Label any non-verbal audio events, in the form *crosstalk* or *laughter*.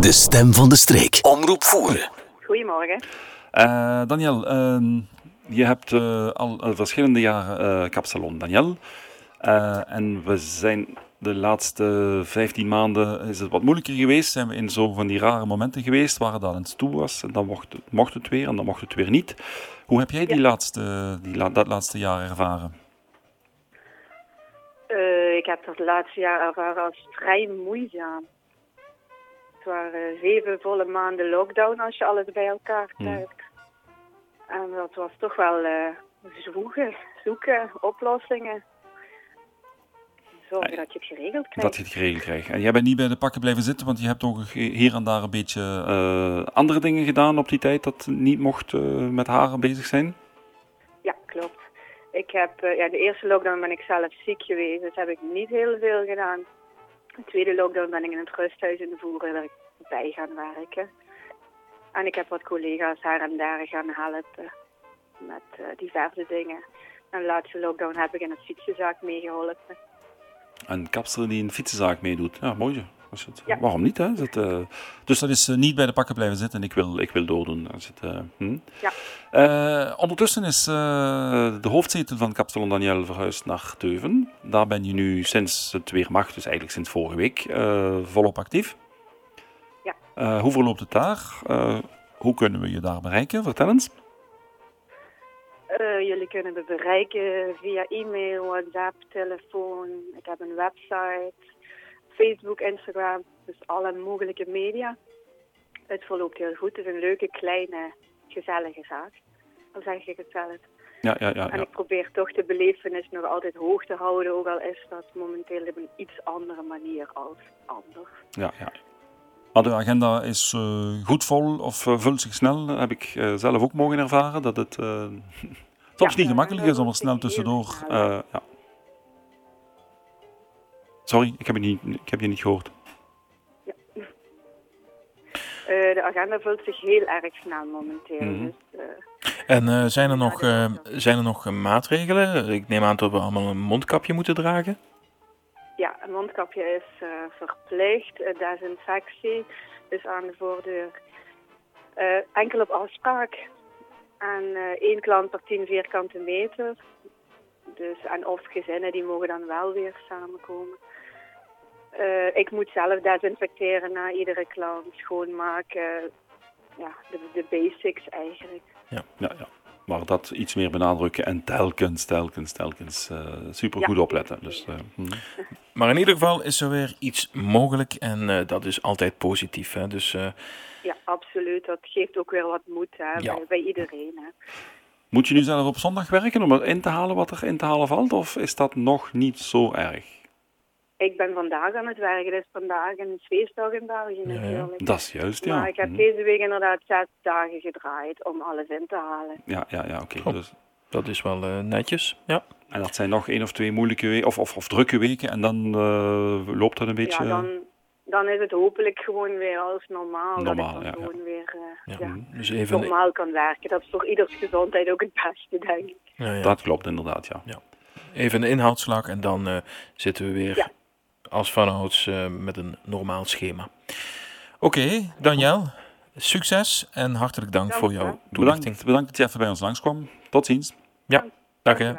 De stem van de streek. Omroep voeren. Goedemorgen. Uh, Daniel, uh, je hebt uh, al verschillende jaren kapsalon, Daniel. en we zijn de laatste 15 maanden is het wat moeilijker geweest. Zijn we in zo van die rare momenten geweest waar het eens toe was. En dan mocht, mocht het weer en dan mocht het weer niet. Hoe heb jij die laatste, die la, dat laatste jaar ervaren? ik heb dat laatste jaar ervaren als vrij moeizaam. Het waren zeven volle maanden lockdown als je alles bij elkaar hmm. trekt. En dat was toch wel uh, zoeken, zoeken, oplossingen. Zorgen dat je het geregeld krijgt. Dat je het geregeld krijgt. En jij bent niet bij de pakken blijven zitten, want je hebt ook hier en daar een beetje uh, andere dingen gedaan op die tijd dat niet mocht uh, met haren bezig zijn? Ja, klopt. Ik heb, ja, de eerste lockdown ben ik zelf ziek geweest, dus heb ik niet heel veel gedaan. De tweede lockdown ben ik in het rusthuis in de Voeren bij gaan werken. En ik heb wat collega's haar en daar gaan helpen met uh, diverse dingen. En de laatste lockdown heb ik in het fietsenzaak meegeholpen. Een kapster die een fietsenzaak meedoet. Ja, mooi. Het, ja. Waarom niet? Hè? Het, uh, dus dat is uh, niet bij de pakken blijven zitten en ik wil, ik wil doordoen. Het, uh, hm? ja. ondertussen is de hoofdzetel van Kapsalon Daniel verhuisd naar Teuven. Daar ben je nu sinds het weer mag, dus eigenlijk sinds vorige week, volop actief. Ja. hoe verloopt het daar? hoe kunnen we je daar bereiken? Vertel eens. jullie kunnen me bereiken via e-mail, WhatsApp, telefoon. Ik heb een website. Facebook, Instagram, dus alle mogelijke media. Het verloopt heel goed. Het is een leuke, kleine, gezellige zaak. Dan zeg ik het zelf. Ja, ja, ja, En ik probeer toch de belevenis nog altijd hoog te houden, ook al is dat momenteel op een iets andere manier als anders. Ja, ja. Maar de agenda is uh, goed vol of uh, vult zich snel, heb ik uh, zelf ook mogen ervaren. Dat het *laughs* soms niet gemakkelijk is om er snel tussendoor. ja. Sorry, ik heb je niet, ik heb je niet gehoord. Ja. Uh, de agenda vult zich heel erg snel momenteel. Mm -hmm. dus, uh, en uh, zijn er nog, zijn er nog maatregelen? Ik neem aan dat we allemaal een mondkapje moeten dragen. Ja, een mondkapje is verplicht. desinfectie is aan de voordeur. enkel op afspraak. En één klant per 10 vierkante meter. Dus, en of gezinnen die mogen dan wel weer samenkomen. Uh, ik moet zelf desinfecteren na iedere klant, schoonmaken. Ja, de, de basics eigenlijk. Ja, ja, ja. Maar dat iets meer benadrukken en telkens, telkens, telkens uh, super goed opletten. Dus, uh, hm. *laughs* Maar in ieder geval is er weer iets mogelijk en dat is altijd positief. Hè? Dus, ja, absoluut. Dat geeft ook weer wat moed hè, ja. bij, bij, iedereen. Hè. Moet je nu zelf op zondag werken om in te halen wat er in te halen valt? Of is dat nog niet zo erg? Ik ben vandaag aan het werken. Het is vandaag een feestdag in België natuurlijk. dat is juist, ja. Maar ik heb mhm. deze week inderdaad zes dagen gedraaid om alles in te halen. Ja, ja, ja oké. Okay. Dus... Dat is wel uh, netjes, ja. En dat zijn nog één of twee moeilijke weken, of, of, of, drukke weken, en dan uh, loopt dat een beetje... Ja, dan, dan is het hopelijk gewoon weer als normaal. normaal dat ik dan ja, gewoon weer uh, ja. Mhm. dus even... normaal kan werken. Dat is voor ieders gezondheid ook het beste, denk ik. Dat klopt inderdaad, ja. Even een inhoudsslag en dan zitten we weer als vanouds uh, met een normaal schema. Oké, okay, Daniel, succes en hartelijk dank voor jouw toelichting. Bedankt, bedankt dat je even bij ons langskwam. Tot ziens. Ja, dag hè.